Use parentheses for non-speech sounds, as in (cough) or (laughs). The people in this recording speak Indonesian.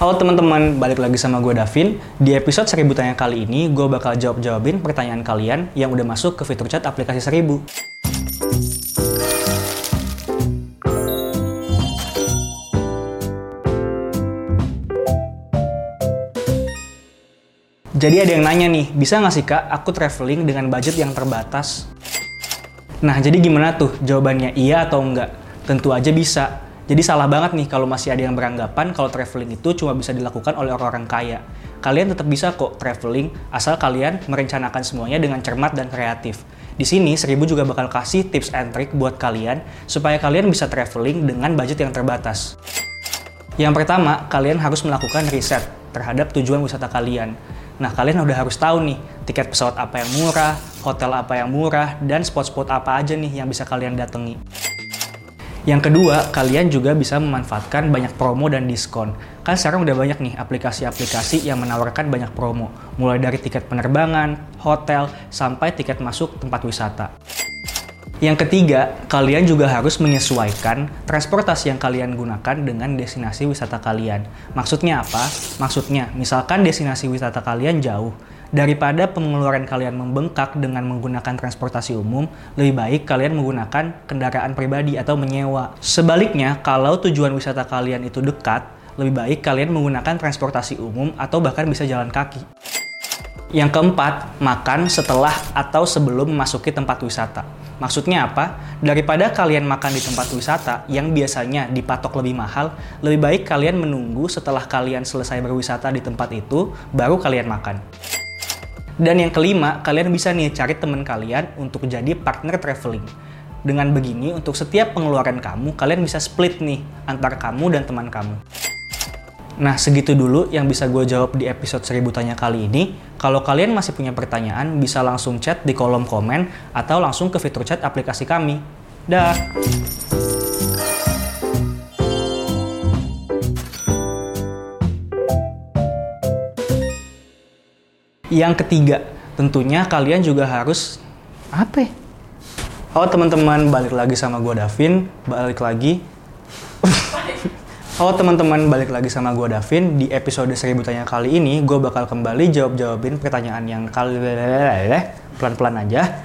Halo teman-teman, balik lagi sama gue Davin. Di episode seribu tanya kali ini, gue bakal jawab-jawabin pertanyaan kalian yang udah masuk ke fitur chat aplikasi seribu. Jadi ada yang nanya nih, bisa nggak sih kak aku traveling dengan budget yang terbatas? Nah, jadi gimana tuh jawabannya iya atau enggak? Tentu aja bisa. Jadi salah banget nih kalau masih ada yang beranggapan kalau traveling itu cuma bisa dilakukan oleh orang-orang kaya. Kalian tetap bisa kok traveling asal kalian merencanakan semuanya dengan cermat dan kreatif. Di sini Seribu juga bakal kasih tips and trick buat kalian supaya kalian bisa traveling dengan budget yang terbatas. Yang pertama, kalian harus melakukan riset terhadap tujuan wisata kalian. Nah, kalian udah harus tahu nih, tiket pesawat apa yang murah, hotel apa yang murah, dan spot-spot apa aja nih yang bisa kalian datangi. Yang kedua, kalian juga bisa memanfaatkan banyak promo dan diskon. Kan sekarang udah banyak nih aplikasi-aplikasi yang menawarkan banyak promo, mulai dari tiket penerbangan, hotel, sampai tiket masuk tempat wisata. Yang ketiga, kalian juga harus menyesuaikan transportasi yang kalian gunakan dengan destinasi wisata kalian. Maksudnya apa? Maksudnya, misalkan destinasi wisata kalian jauh, daripada pengeluaran kalian membengkak dengan menggunakan transportasi umum, lebih baik kalian menggunakan kendaraan pribadi atau menyewa. Sebaliknya, kalau tujuan wisata kalian itu dekat, lebih baik kalian menggunakan transportasi umum atau bahkan bisa jalan kaki. Yang keempat, makan setelah atau sebelum memasuki tempat wisata. Maksudnya apa? Daripada kalian makan di tempat wisata yang biasanya dipatok lebih mahal, lebih baik kalian menunggu setelah kalian selesai berwisata di tempat itu, baru kalian makan. Dan yang kelima, kalian bisa nih cari teman kalian untuk jadi partner traveling. Dengan begini, untuk setiap pengeluaran kamu, kalian bisa split nih antara kamu dan teman kamu. Nah, segitu dulu yang bisa gue jawab di episode 1000 tanya kali ini. Kalau kalian masih punya pertanyaan, bisa langsung chat di kolom komen atau langsung ke fitur chat aplikasi kami. Dah. Yang ketiga, tentunya kalian juga harus apa ya? Halo teman-teman, balik lagi sama gue Davin, balik lagi Halo (laughs) teman-teman, balik lagi sama gue Davin. Di episode 1000 tanya kali ini, gue bakal kembali jawab-jawabin pertanyaan yang kali... (laughs) Pelan-pelan aja.